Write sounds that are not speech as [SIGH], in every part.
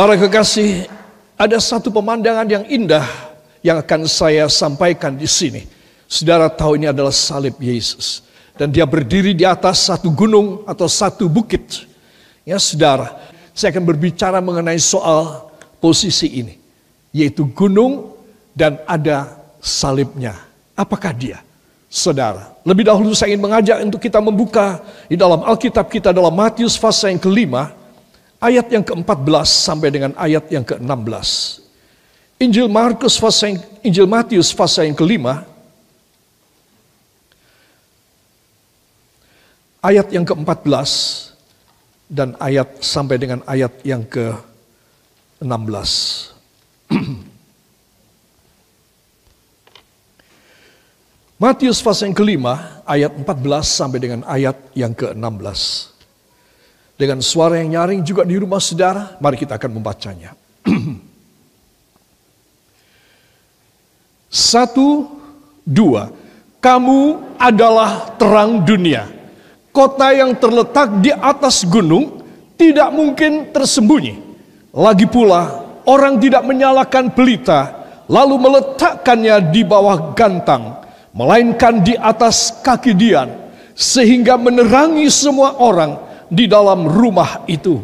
Para kekasih, ada satu pemandangan yang indah yang akan saya sampaikan di sini. Saudara tahu ini adalah salib Yesus. Dan dia berdiri di atas satu gunung atau satu bukit. Ya saudara, saya akan berbicara mengenai soal posisi ini. Yaitu gunung dan ada salibnya. Apakah dia? Saudara, lebih dahulu saya ingin mengajak untuk kita membuka di dalam Alkitab kita dalam Matius pasal yang kelima, ayat yang ke-14 sampai dengan ayat yang ke-16. Injil Markus pasal yang, Injil Matius pasal yang kelima, ayat yang ke-14 dan ayat sampai dengan ayat yang ke-16. [CLEARS THROAT] Matius pasal yang kelima, ayat 14 sampai dengan ayat yang ke-16. Dengan suara yang nyaring juga di rumah saudara, mari kita akan membacanya. [CLEARS THROAT] Satu, dua. Kamu adalah terang dunia. Kota yang terletak di atas gunung tidak mungkin tersembunyi. Lagi pula, orang tidak menyalakan pelita, lalu meletakkannya di bawah gantang melainkan di atas kaki Dian, sehingga menerangi semua orang di dalam rumah itu.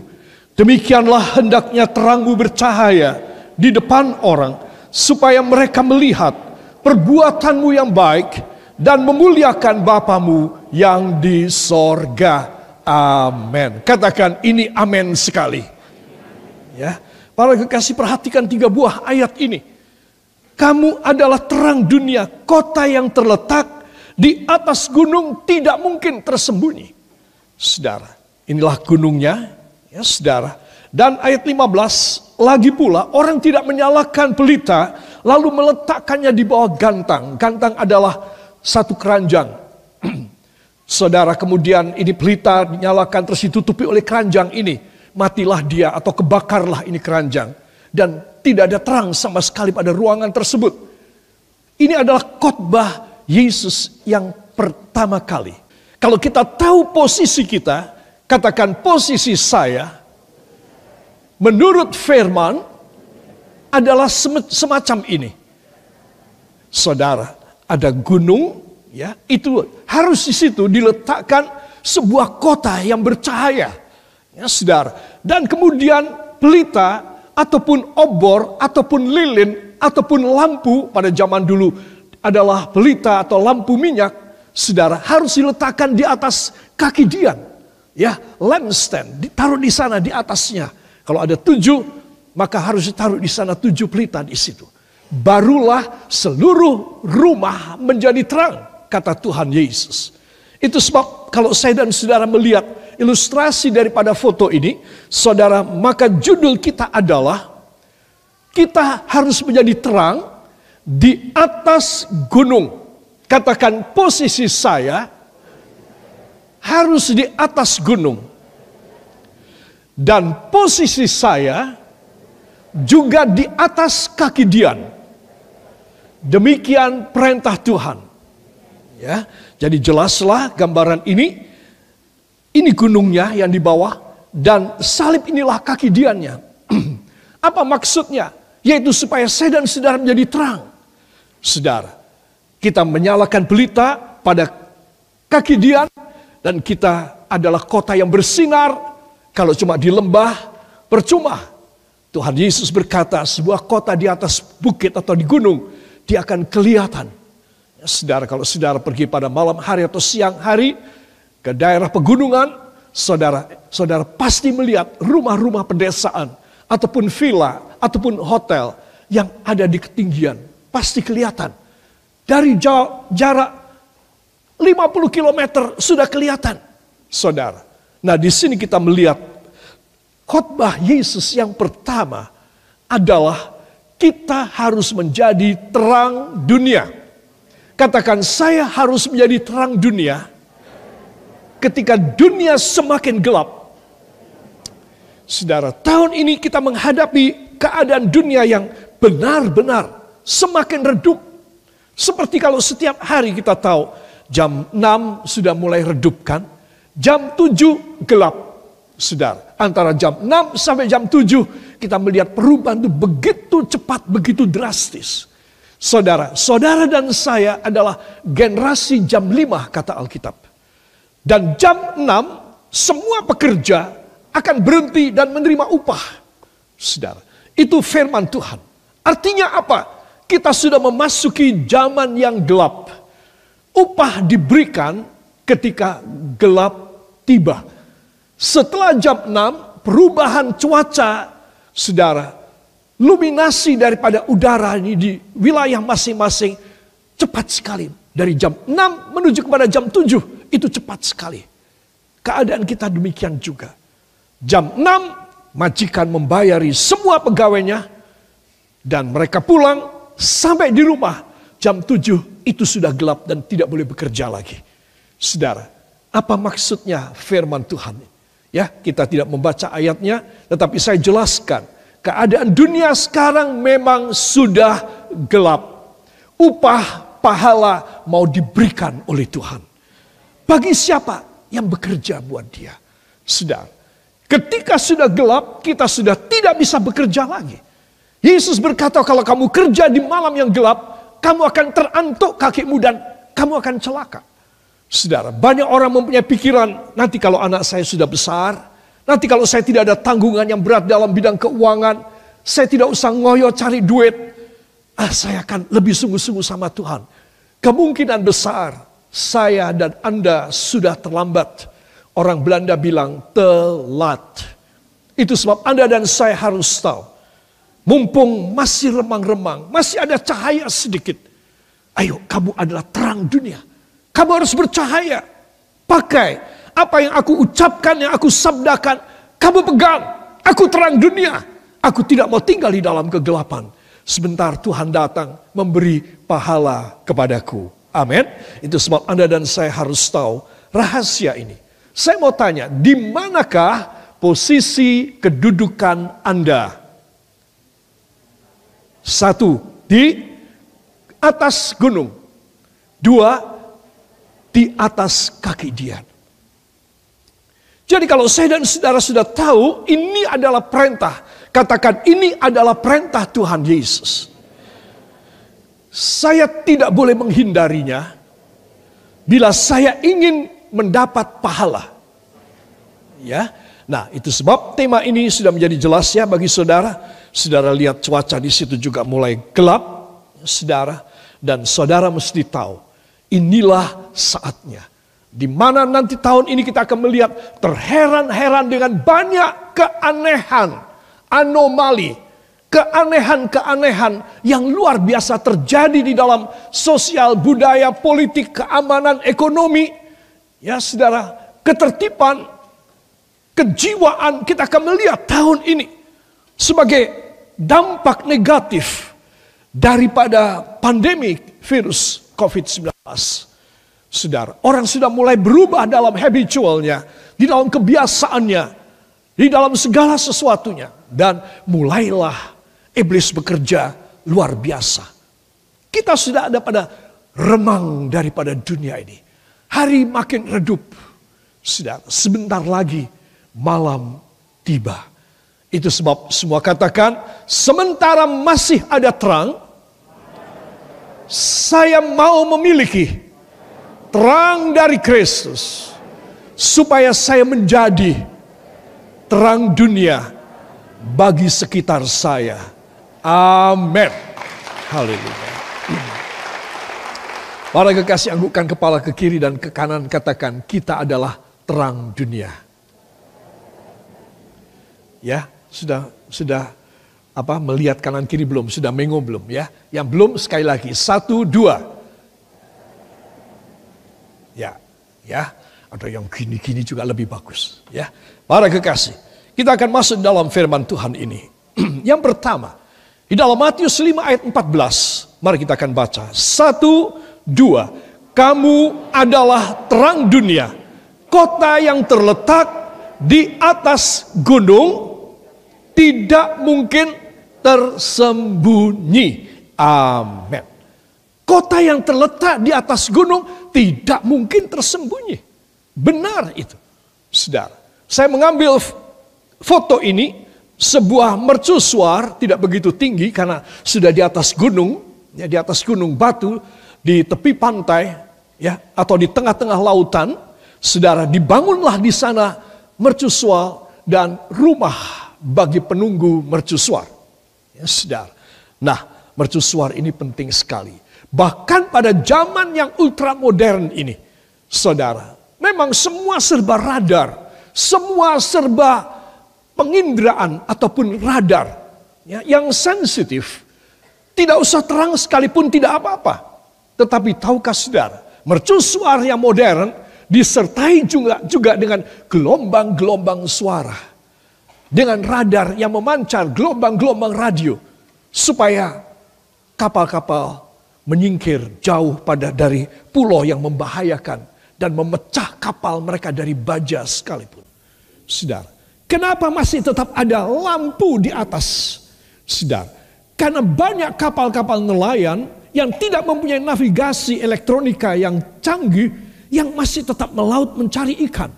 Demikianlah hendaknya terangmu bercahaya di depan orang, supaya mereka melihat perbuatanmu yang baik dan memuliakan Bapamu yang di sorga. Amin. Katakan ini amin sekali. Ya, para kekasih perhatikan tiga buah ayat ini kamu adalah terang dunia, kota yang terletak di atas gunung tidak mungkin tersembunyi. Saudara, inilah gunungnya, ya saudara. Dan ayat 15, lagi pula orang tidak menyalakan pelita, lalu meletakkannya di bawah gantang. Gantang adalah satu keranjang. [CLEARS THROAT] saudara, kemudian ini pelita dinyalakan terus ditutupi oleh keranjang ini. Matilah dia atau kebakarlah ini keranjang. Dan tidak ada terang sama sekali pada ruangan tersebut. Ini adalah khotbah Yesus yang pertama kali. Kalau kita tahu posisi kita, katakan posisi saya, menurut firman, adalah semacam ini. Saudara, ada gunung, ya itu harus di situ diletakkan sebuah kota yang bercahaya. Ya, saudara. Dan kemudian pelita ataupun obor, ataupun lilin, ataupun lampu pada zaman dulu adalah pelita atau lampu minyak, saudara harus diletakkan di atas kaki Dian. Ya, lampstand ditaruh di sana di atasnya. Kalau ada tujuh, maka harus ditaruh di sana tujuh pelita di situ. Barulah seluruh rumah menjadi terang, kata Tuhan Yesus. Itu sebab kalau saya dan saudara melihat ilustrasi daripada foto ini, saudara, maka judul kita adalah kita harus menjadi terang di atas gunung. Katakan posisi saya harus di atas gunung. Dan posisi saya juga di atas kaki Dian. Demikian perintah Tuhan. Ya, jadi jelaslah gambaran ini ini gunungnya yang di bawah dan salib inilah kaki diannya. [CLEARS THROAT] Apa maksudnya? Yaitu supaya saya dan saudara menjadi terang. Saudara, kita menyalakan pelita pada kaki dian dan kita adalah kota yang bersinar. Kalau cuma di lembah, percuma. Tuhan Yesus berkata, sebuah kota di atas bukit atau di gunung, dia akan kelihatan. Ya, saudara, kalau saudara pergi pada malam hari atau siang hari, ke daerah pegunungan, saudara, saudara pasti melihat rumah-rumah pedesaan ataupun villa ataupun hotel yang ada di ketinggian. Pasti kelihatan. Dari jarak 50 km sudah kelihatan, saudara. Nah, di sini kita melihat khotbah Yesus yang pertama adalah kita harus menjadi terang dunia. Katakan saya harus menjadi terang dunia ketika dunia semakin gelap. Saudara, tahun ini kita menghadapi keadaan dunia yang benar-benar semakin redup. Seperti kalau setiap hari kita tahu jam 6 sudah mulai redup kan, jam 7 gelap. Saudara, antara jam 6 sampai jam 7 kita melihat perubahan itu begitu cepat, begitu drastis. Saudara, saudara dan saya adalah generasi jam 5 kata Alkitab. Dan jam 6 semua pekerja akan berhenti dan menerima upah. Saudara, itu firman Tuhan. Artinya apa? Kita sudah memasuki zaman yang gelap. Upah diberikan ketika gelap tiba. Setelah jam 6, perubahan cuaca, saudara, luminasi daripada udara ini di wilayah masing-masing cepat sekali. Dari jam 6 menuju kepada jam 7 itu cepat sekali. Keadaan kita demikian juga. Jam 6 majikan membayari semua pegawainya dan mereka pulang sampai di rumah jam 7 itu sudah gelap dan tidak boleh bekerja lagi. Saudara, apa maksudnya firman Tuhan? Ya, kita tidak membaca ayatnya, tetapi saya jelaskan Keadaan dunia sekarang memang sudah gelap. Upah pahala mau diberikan oleh Tuhan. Bagi siapa yang bekerja buat dia? Sedang. Ketika sudah gelap, kita sudah tidak bisa bekerja lagi. Yesus berkata kalau kamu kerja di malam yang gelap, kamu akan terantuk kakimu dan kamu akan celaka. Saudara, banyak orang mempunyai pikiran, nanti kalau anak saya sudah besar, Nanti kalau saya tidak ada tanggungan yang berat dalam bidang keuangan, saya tidak usah ngoyo cari duit. Ah, saya akan lebih sungguh-sungguh sama Tuhan. Kemungkinan besar saya dan Anda sudah terlambat. Orang Belanda bilang telat. Itu sebab Anda dan saya harus tahu. Mumpung masih remang-remang, masih ada cahaya sedikit. Ayo, kamu adalah terang dunia. Kamu harus bercahaya. Pakai apa yang aku ucapkan, yang aku sabdakan, kamu pegang. Aku terang dunia. Aku tidak mau tinggal di dalam kegelapan. Sebentar Tuhan datang memberi pahala kepadaku. Amin. Itu sebab Anda dan saya harus tahu rahasia ini. Saya mau tanya, di manakah posisi kedudukan Anda? Satu, di atas gunung. Dua, di atas kaki dia. Jadi kalau saya dan saudara sudah tahu ini adalah perintah. Katakan ini adalah perintah Tuhan Yesus. Saya tidak boleh menghindarinya. Bila saya ingin mendapat pahala. Ya. Nah, itu sebab tema ini sudah menjadi jelas ya bagi saudara. Saudara lihat cuaca di situ juga mulai gelap, saudara, dan saudara mesti tahu inilah saatnya di mana nanti tahun ini kita akan melihat terheran-heran dengan banyak keanehan, anomali, keanehan-keanehan yang luar biasa terjadi di dalam sosial, budaya, politik, keamanan, ekonomi. Ya saudara, ketertiban, kejiwaan kita akan melihat tahun ini sebagai dampak negatif daripada pandemi virus COVID-19. Saudara, orang sudah mulai berubah dalam habitualnya, di dalam kebiasaannya, di dalam segala sesuatunya. Dan mulailah iblis bekerja luar biasa. Kita sudah ada pada remang daripada dunia ini. Hari makin redup. Sudah sebentar lagi malam tiba. Itu sebab semua katakan, sementara masih ada terang, saya mau memiliki terang dari Kristus supaya saya menjadi terang dunia bagi sekitar saya. Amin. Haleluya. Para kekasih anggukkan kepala ke kiri dan ke kanan katakan kita adalah terang dunia. Ya, sudah sudah apa melihat kanan kiri belum? Sudah mengo belum ya? Yang belum sekali lagi. Satu, dua. Ya, ya. Ada yang gini-gini juga lebih bagus. Ya, para kekasih, kita akan masuk dalam firman Tuhan ini. [CLEARS THROAT] yang pertama, di dalam Matius 5 ayat 14, mari kita akan baca. Satu, dua. Kamu adalah terang dunia. Kota yang terletak di atas gunung tidak mungkin tersembunyi. Amin. Kota yang terletak di atas gunung tidak mungkin tersembunyi. Benar itu. Saudara, saya mengambil foto ini sebuah mercusuar tidak begitu tinggi karena sudah di atas gunung, ya di atas gunung batu di tepi pantai, ya atau di tengah-tengah lautan, saudara dibangunlah di sana mercusuar dan rumah bagi penunggu mercusuar. Ya, saudara. Nah, mercusuar ini penting sekali. Bahkan pada zaman yang ultra modern ini, saudara, memang semua serba radar, semua serba penginderaan ataupun radar ya, yang sensitif. Tidak usah terang sekalipun tidak apa-apa. Tetapi tahukah saudara, mercusuar yang modern disertai juga, juga dengan gelombang-gelombang suara. Dengan radar yang memancar gelombang-gelombang radio. Supaya kapal-kapal menyingkir jauh pada dari pulau yang membahayakan. Dan memecah kapal mereka dari baja sekalipun. Saudara, Kenapa masih tetap ada lampu di atas? Sedar. Karena banyak kapal-kapal nelayan yang tidak mempunyai navigasi elektronika yang canggih yang masih tetap melaut mencari ikan.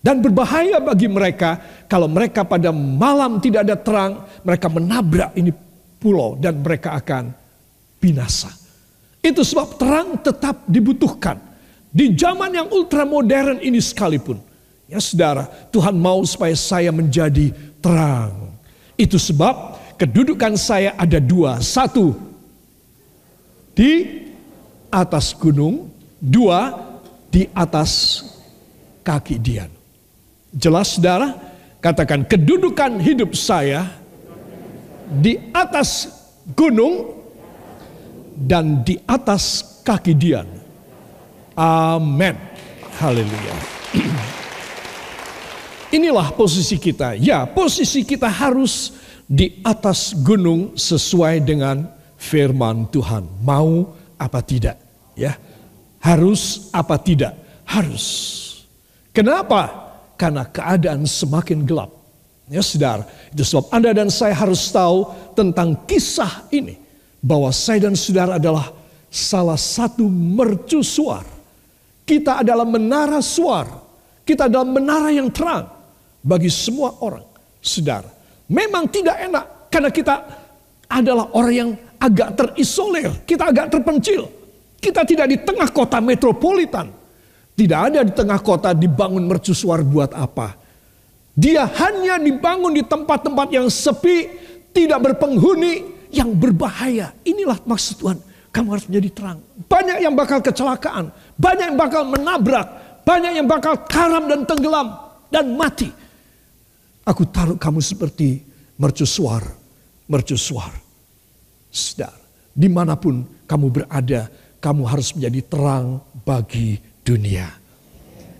Dan berbahaya bagi mereka kalau mereka pada malam tidak ada terang, mereka menabrak ini pulau dan mereka akan binasa. Itu sebab terang tetap dibutuhkan. Di zaman yang ultra modern ini sekalipun. Ya saudara, Tuhan mau supaya saya menjadi terang. Itu sebab kedudukan saya ada dua. Satu, di atas gunung. Dua, di atas kaki Dian. Jelas saudara? Katakan kedudukan hidup saya di atas gunung dan di atas kaki Dian. Amin. Haleluya. [CLEARS THROAT] Inilah posisi kita. Ya, posisi kita harus di atas gunung sesuai dengan firman Tuhan. Mau apa tidak? Ya. Harus apa tidak? Harus. Kenapa? Karena keadaan semakin gelap. Ya saudara, itu sebab Anda dan saya harus tahu tentang kisah ini. Bahwa saya dan saudara adalah salah satu mercusuar. Kita adalah menara suar. Kita adalah menara yang terang bagi semua orang. Saudara, memang tidak enak karena kita adalah orang yang agak terisolir, kita agak terpencil. Kita tidak di tengah kota metropolitan. Tidak ada di tengah kota dibangun mercusuar buat apa. Dia hanya dibangun di tempat-tempat yang sepi, tidak berpenghuni, yang berbahaya. Inilah maksud Tuhan. Kamu harus menjadi terang. Banyak yang bakal kecelakaan. Banyak yang bakal menabrak. Banyak yang bakal karam dan tenggelam. Dan mati. Aku taruh kamu seperti mercusuar, mercusuar. Sedar, di mana pun kamu berada, kamu harus menjadi terang bagi dunia.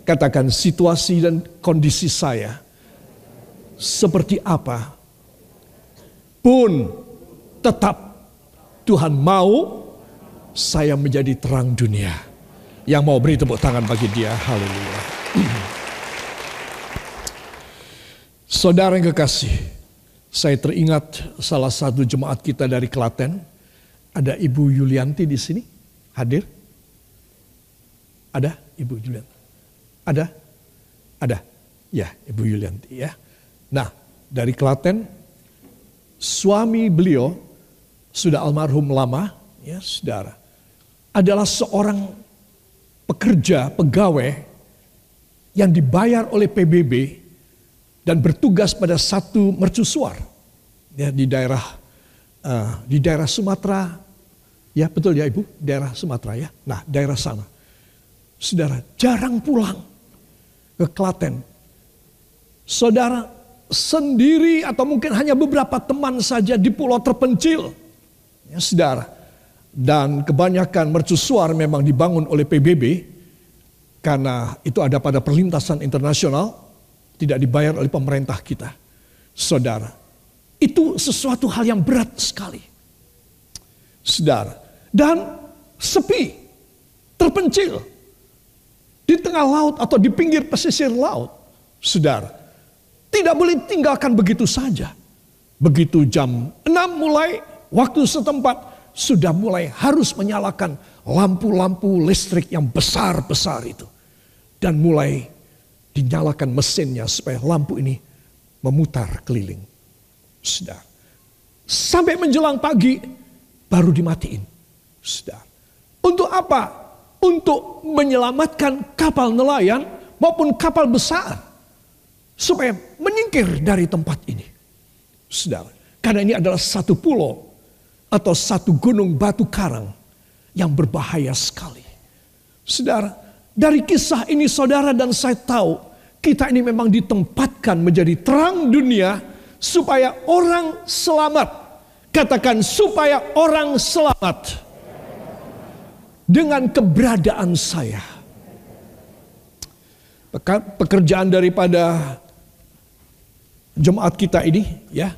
Katakan situasi dan kondisi saya seperti apa pun tetap Tuhan mau saya menjadi terang dunia. Yang mau beri tepuk tangan bagi dia, haleluya. [CLEARS THROAT] Saudara yang kekasih, saya teringat salah satu jemaat kita dari Klaten. Ada Ibu Yulianti di sini, hadir? Ada Ibu Yulianti? Ada? Ada? Ya, Ibu Yulianti ya. Nah, dari Klaten, suami beliau sudah almarhum lama, ya saudara. Adalah seorang pekerja, pegawai yang dibayar oleh PBB dan bertugas pada satu mercusuar ya di daerah uh, di daerah Sumatera ya betul ya ibu daerah Sumatera ya nah daerah sana saudara jarang pulang ke Klaten saudara sendiri atau mungkin hanya beberapa teman saja di pulau terpencil ya saudara dan kebanyakan mercusuar memang dibangun oleh PBB karena itu ada pada perlintasan internasional tidak dibayar oleh pemerintah kita. Saudara, itu sesuatu hal yang berat sekali. Saudara, dan sepi, terpencil di tengah laut atau di pinggir pesisir laut. Saudara, tidak boleh tinggalkan begitu saja. Begitu jam 6 mulai waktu setempat sudah mulai harus menyalakan lampu-lampu listrik yang besar-besar itu. Dan mulai dinyalakan mesinnya supaya lampu ini memutar keliling. Saudara. Sampai menjelang pagi baru dimatiin. Saudara. Untuk apa? Untuk menyelamatkan kapal nelayan maupun kapal besar. Supaya menyingkir dari tempat ini. Saudara. Karena ini adalah satu pulau atau satu gunung batu karang yang berbahaya sekali. Saudara, dari kisah ini saudara dan saya tahu kita ini memang ditempatkan menjadi terang dunia supaya orang selamat. Katakan supaya orang selamat dengan keberadaan saya. Pekerjaan daripada jemaat kita ini ya.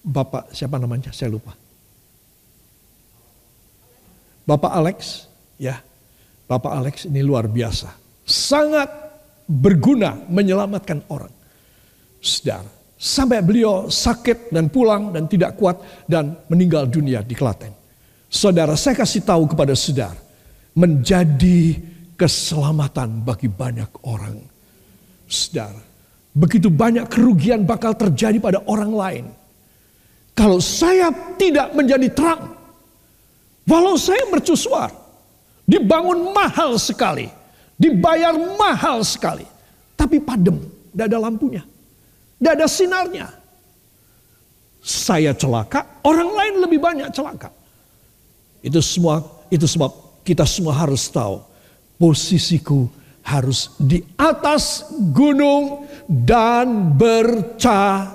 Bapak siapa namanya? Saya lupa. Bapak Alex, ya. Bapak Alex ini luar biasa. Sangat berguna menyelamatkan orang. Saudara, Sampai beliau sakit dan pulang dan tidak kuat dan meninggal dunia di Klaten. Saudara, saya kasih tahu kepada saudara, menjadi keselamatan bagi banyak orang. Saudara, begitu banyak kerugian bakal terjadi pada orang lain. Kalau saya tidak menjadi terang, walau saya mercusuar, dibangun mahal sekali, dibayar mahal sekali, tapi padam, tidak ada lampunya. Tidak ada sinarnya. Saya celaka, orang lain lebih banyak celaka. Itu semua, itu sebab kita semua harus tahu posisiku harus di atas gunung dan bercahaya.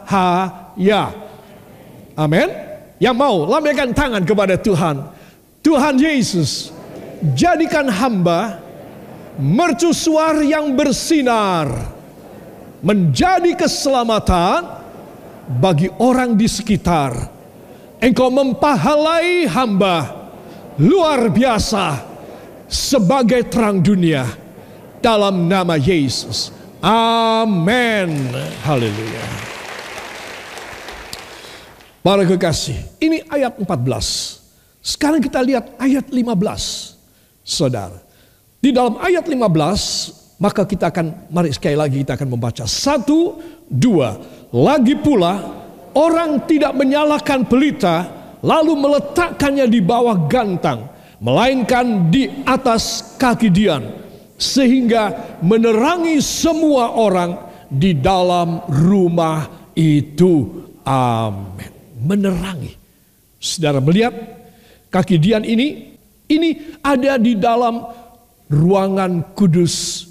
Amin. Yang mau lambaikan tangan kepada Tuhan. Tuhan Yesus, jadikan hamba mercusuar yang bersinar menjadi keselamatan bagi orang di sekitar. Engkau mempahalai hamba luar biasa sebagai terang dunia dalam nama Yesus. Amin. Haleluya. Para kekasih, ini ayat 14. Sekarang kita lihat ayat 15. Saudara, di dalam ayat 15 maka kita akan, mari sekali lagi kita akan membaca. Satu, dua. Lagi pula, orang tidak menyalakan pelita, lalu meletakkannya di bawah gantang. Melainkan di atas kaki Dian. Sehingga menerangi semua orang di dalam rumah itu. Amin. Menerangi. Saudara melihat kaki Dian ini, ini ada di dalam ruangan kudus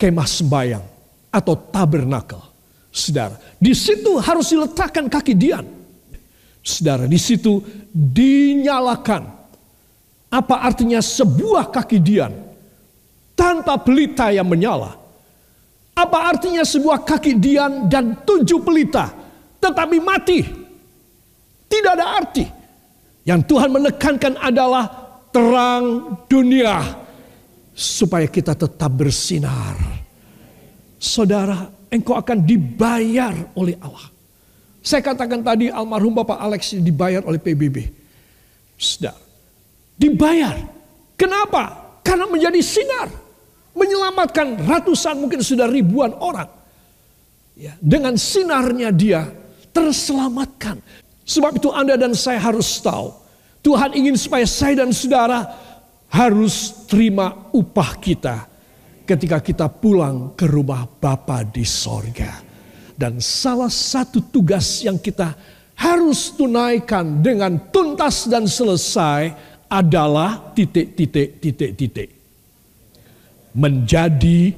kemah sembayang atau tabernakel. Saudara, di situ harus diletakkan kaki Dian. Saudara, di situ dinyalakan. Apa artinya sebuah kaki Dian tanpa pelita yang menyala? Apa artinya sebuah kaki Dian dan tujuh pelita tetapi mati? Tidak ada arti. Yang Tuhan menekankan adalah terang dunia supaya kita tetap bersinar. Saudara, engkau akan dibayar oleh Allah. Saya katakan tadi almarhum Bapak Alex dibayar oleh PBB. Saudara, dibayar. Kenapa? Karena menjadi sinar. Menyelamatkan ratusan mungkin sudah ribuan orang. Ya, dengan sinarnya dia terselamatkan. Sebab itu Anda dan saya harus tahu. Tuhan ingin supaya saya dan saudara harus terima upah kita ketika kita pulang ke rumah Bapa di sorga. Dan salah satu tugas yang kita harus tunaikan dengan tuntas dan selesai adalah titik, titik, titik, titik. Menjadi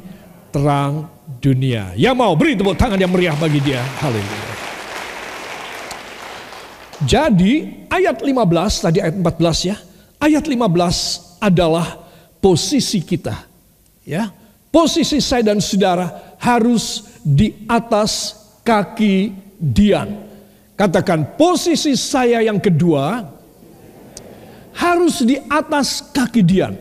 terang dunia. Yang mau beri tepuk tangan yang meriah bagi dia. Haleluya. Jadi ayat 15 tadi ayat 14 ya. Ayat 15 adalah posisi kita. Ya, posisi saya dan saudara harus di atas kaki Dian. Katakan posisi saya yang kedua harus di atas kaki Dian.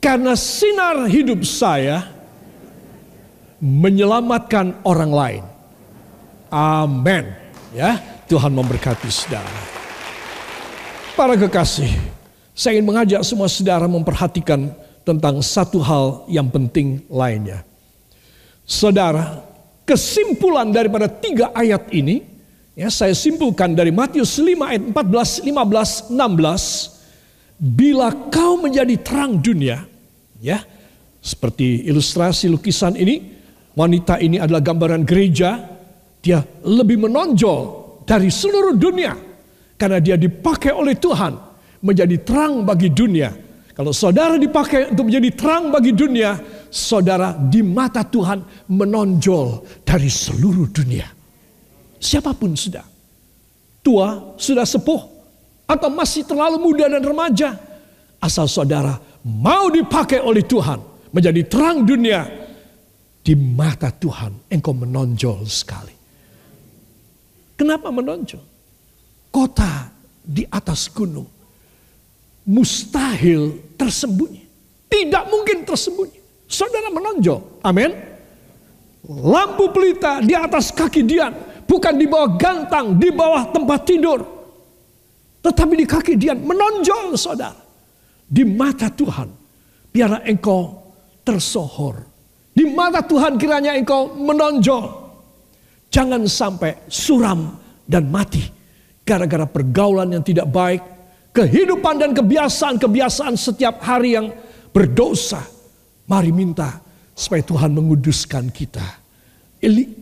Karena sinar hidup saya menyelamatkan orang lain. Amin. Ya, Tuhan memberkati saudara. Para kekasih, saya ingin mengajak semua saudara memperhatikan tentang satu hal yang penting lainnya. Saudara, kesimpulan daripada tiga ayat ini, ya saya simpulkan dari Matius 5 ayat 14, 15, 16, bila kau menjadi terang dunia, ya, seperti ilustrasi lukisan ini, wanita ini adalah gambaran gereja, dia lebih menonjol dari seluruh dunia karena dia dipakai oleh Tuhan menjadi terang bagi dunia. Kalau saudara dipakai untuk menjadi terang bagi dunia, saudara di mata Tuhan menonjol dari seluruh dunia. Siapa pun sudah. Tua, sudah sepuh, atau masih terlalu muda dan remaja. Asal saudara mau dipakai oleh Tuhan menjadi terang dunia, di mata Tuhan engkau menonjol sekali. Kenapa menonjol? Kota di atas gunung mustahil tersembunyi. Tidak mungkin tersembunyi. Saudara menonjol. Amin. Lampu pelita di atas kaki Dian. Bukan di bawah gantang, di bawah tempat tidur. Tetapi di kaki Dian menonjol saudara. Di mata Tuhan. Biarlah engkau tersohor. Di mata Tuhan kiranya engkau menonjol. Jangan sampai suram dan mati. Gara-gara pergaulan yang tidak baik kehidupan dan kebiasaan-kebiasaan setiap hari yang berdosa. Mari minta supaya Tuhan menguduskan kita.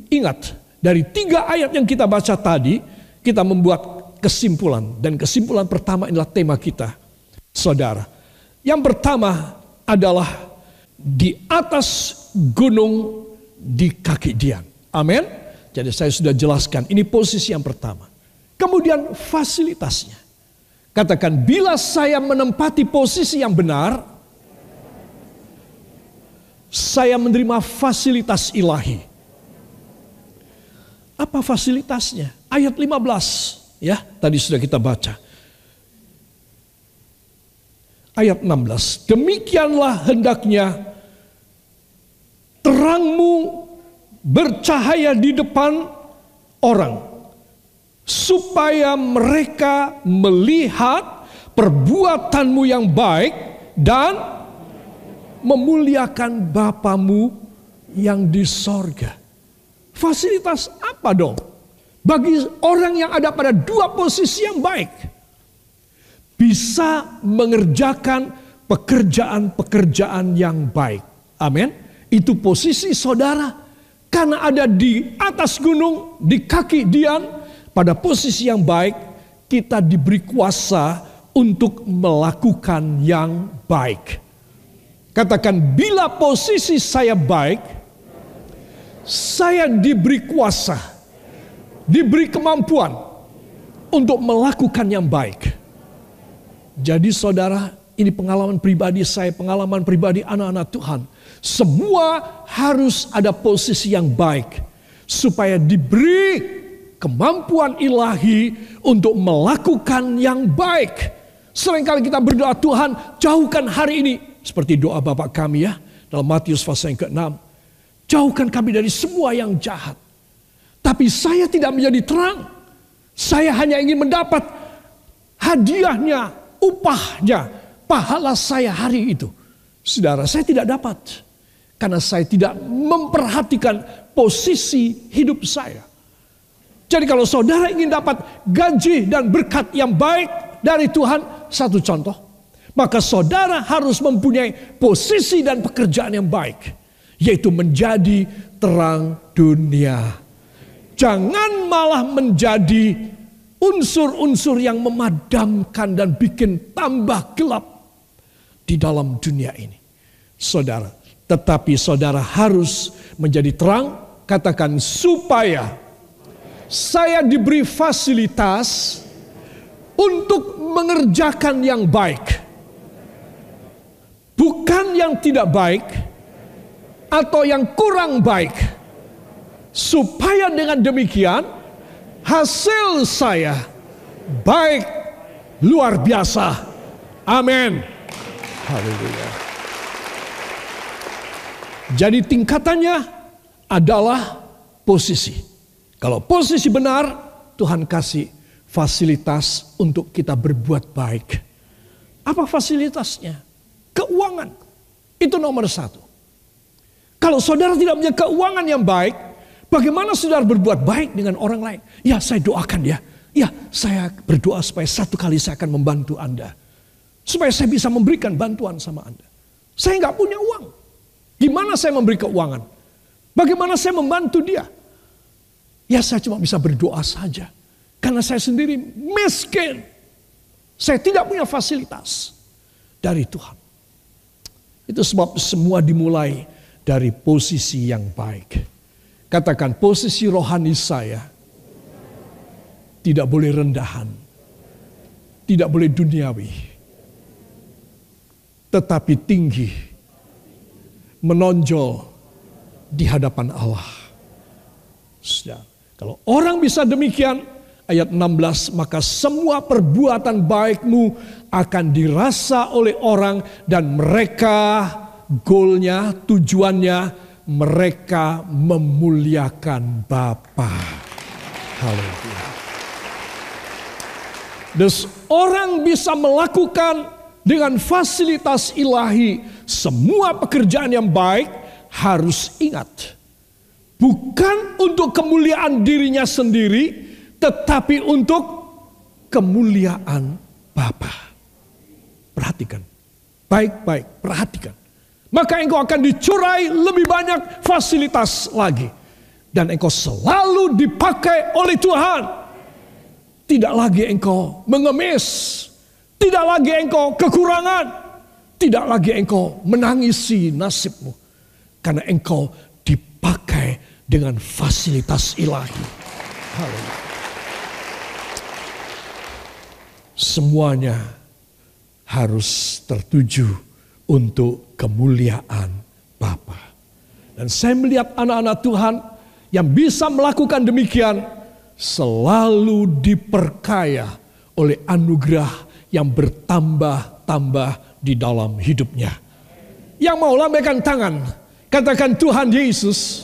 Ingat, dari tiga ayat yang kita baca tadi, kita membuat kesimpulan. Dan kesimpulan pertama adalah tema kita. Saudara, yang pertama adalah di atas gunung di kaki Dian. Amin. Jadi saya sudah jelaskan, ini posisi yang pertama. Kemudian fasilitasnya. Katakan, bila saya menempati posisi yang benar, saya menerima fasilitas ilahi. Apa fasilitasnya? Ayat 15, ya, tadi sudah kita baca. Ayat 16, demikianlah hendaknya terangmu bercahaya di depan orang supaya mereka melihat perbuatanmu yang baik dan memuliakan Bapamu yang di sorga. Fasilitas apa dong? Bagi orang yang ada pada dua posisi yang baik. Bisa mengerjakan pekerjaan-pekerjaan yang baik. Amin. Itu posisi saudara. Karena ada di atas gunung, di kaki Dian, pada posisi yang baik, kita diberi kuasa untuk melakukan yang baik. Katakan, bila posisi saya baik, saya diberi kuasa, diberi kemampuan untuk melakukan yang baik. Jadi saudara, ini pengalaman pribadi saya, pengalaman pribadi anak-anak Tuhan. Semua harus ada posisi yang baik. Supaya diberi kemampuan ilahi untuk melakukan yang baik. Seringkali kita berdoa Tuhan jauhkan hari ini. Seperti doa Bapak kami ya. Dalam Matius pasal yang ke-6. Jauhkan kami dari semua yang jahat. Tapi saya tidak menjadi terang. Saya hanya ingin mendapat hadiahnya, upahnya, pahala saya hari itu. Saudara, saya tidak dapat. Karena saya tidak memperhatikan posisi hidup saya. Jadi kalau saudara ingin dapat gaji dan berkat yang baik dari Tuhan, satu contoh. Maka saudara harus mempunyai posisi dan pekerjaan yang baik. Yaitu menjadi terang dunia. Jangan malah menjadi unsur-unsur yang memadamkan dan bikin tambah gelap di dalam dunia ini. Saudara, tetapi saudara harus menjadi terang, katakan supaya saya diberi fasilitas untuk mengerjakan yang baik. Bukan yang tidak baik atau yang kurang baik. Supaya dengan demikian hasil saya baik luar biasa. Amin. Haleluya. Jadi tingkatannya adalah posisi. Kalau posisi benar, Tuhan kasih fasilitas untuk kita berbuat baik. Apa fasilitasnya? Keuangan. Itu nomor satu. Kalau saudara tidak punya keuangan yang baik, Bagaimana saudara berbuat baik dengan orang lain? Ya saya doakan ya. Ya saya berdoa supaya satu kali saya akan membantu Anda. Supaya saya bisa memberikan bantuan sama Anda. Saya nggak punya uang. Gimana saya memberi keuangan? Bagaimana saya membantu dia? Ya saya cuma bisa berdoa saja. Karena saya sendiri miskin. Saya tidak punya fasilitas dari Tuhan. Itu sebab semua dimulai dari posisi yang baik. Katakan posisi rohani saya tidak boleh rendahan. Tidak boleh duniawi. Tetapi tinggi. Menonjol di hadapan Allah. Sudah. Kalau orang bisa demikian, ayat 16, maka semua perbuatan baikmu akan dirasa oleh orang dan mereka goalnya, tujuannya mereka memuliakan Bapa. Haleluya. Dus orang bisa melakukan dengan fasilitas ilahi semua pekerjaan yang baik harus ingat. Bukan untuk kemuliaan dirinya sendiri, tetapi untuk kemuliaan Bapa. Perhatikan. Baik-baik, perhatikan maka engkau akan dicurai lebih banyak fasilitas lagi. Dan engkau selalu dipakai oleh Tuhan. Tidak lagi engkau mengemis. Tidak lagi engkau kekurangan. Tidak lagi engkau menangisi nasibmu. Karena engkau dipakai dengan fasilitas ilahi. Haleluya. Semuanya harus tertuju untuk kemuliaan Bapa. Dan saya melihat anak-anak Tuhan yang bisa melakukan demikian selalu diperkaya oleh anugerah yang bertambah-tambah di dalam hidupnya. Yang mau lambaikan tangan, katakan Tuhan Yesus,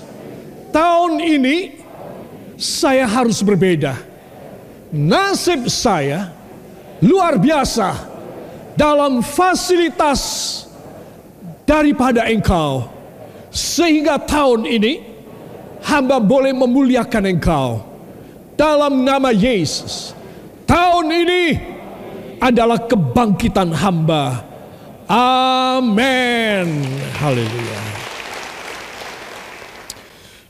tahun ini saya harus berbeda. Nasib saya luar biasa dalam fasilitas daripada engkau. Sehingga tahun ini hamba boleh memuliakan engkau. Dalam nama Yesus. Tahun ini adalah kebangkitan hamba. Amin. Haleluya.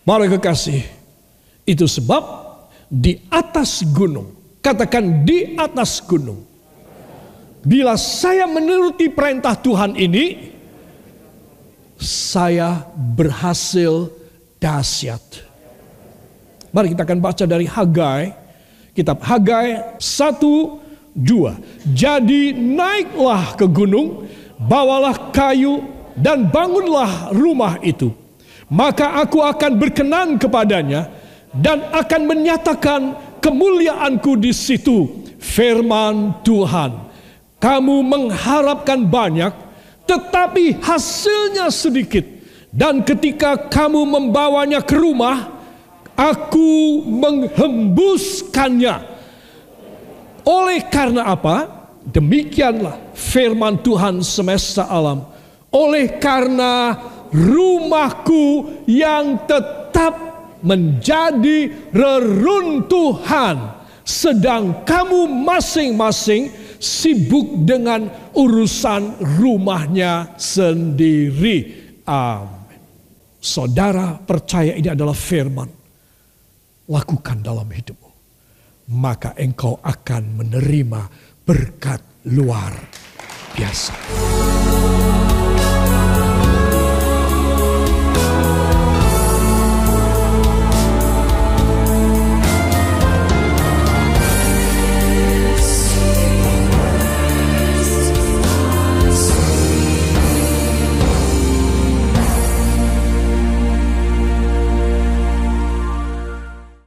Mari kekasih. Itu sebab di atas gunung. Katakan di atas gunung. Bila saya menuruti perintah Tuhan ini, saya berhasil dahsyat. Mari kita akan baca dari Hagai, kitab Hagai 1 2. Jadi naiklah ke gunung, bawalah kayu dan bangunlah rumah itu. Maka aku akan berkenan kepadanya dan akan menyatakan kemuliaanku di situ. Firman Tuhan, kamu mengharapkan banyak, tetapi hasilnya sedikit. Dan ketika kamu membawanya ke rumah, aku menghembuskannya. Oleh karena apa? Demikianlah firman Tuhan semesta alam. Oleh karena rumahku yang tetap menjadi reruntuhan. Sedang kamu masing-masing sibuk dengan urusan rumahnya sendiri. Amin. Saudara percaya ini adalah firman. Lakukan dalam hidupmu. Maka engkau akan menerima berkat luar biasa.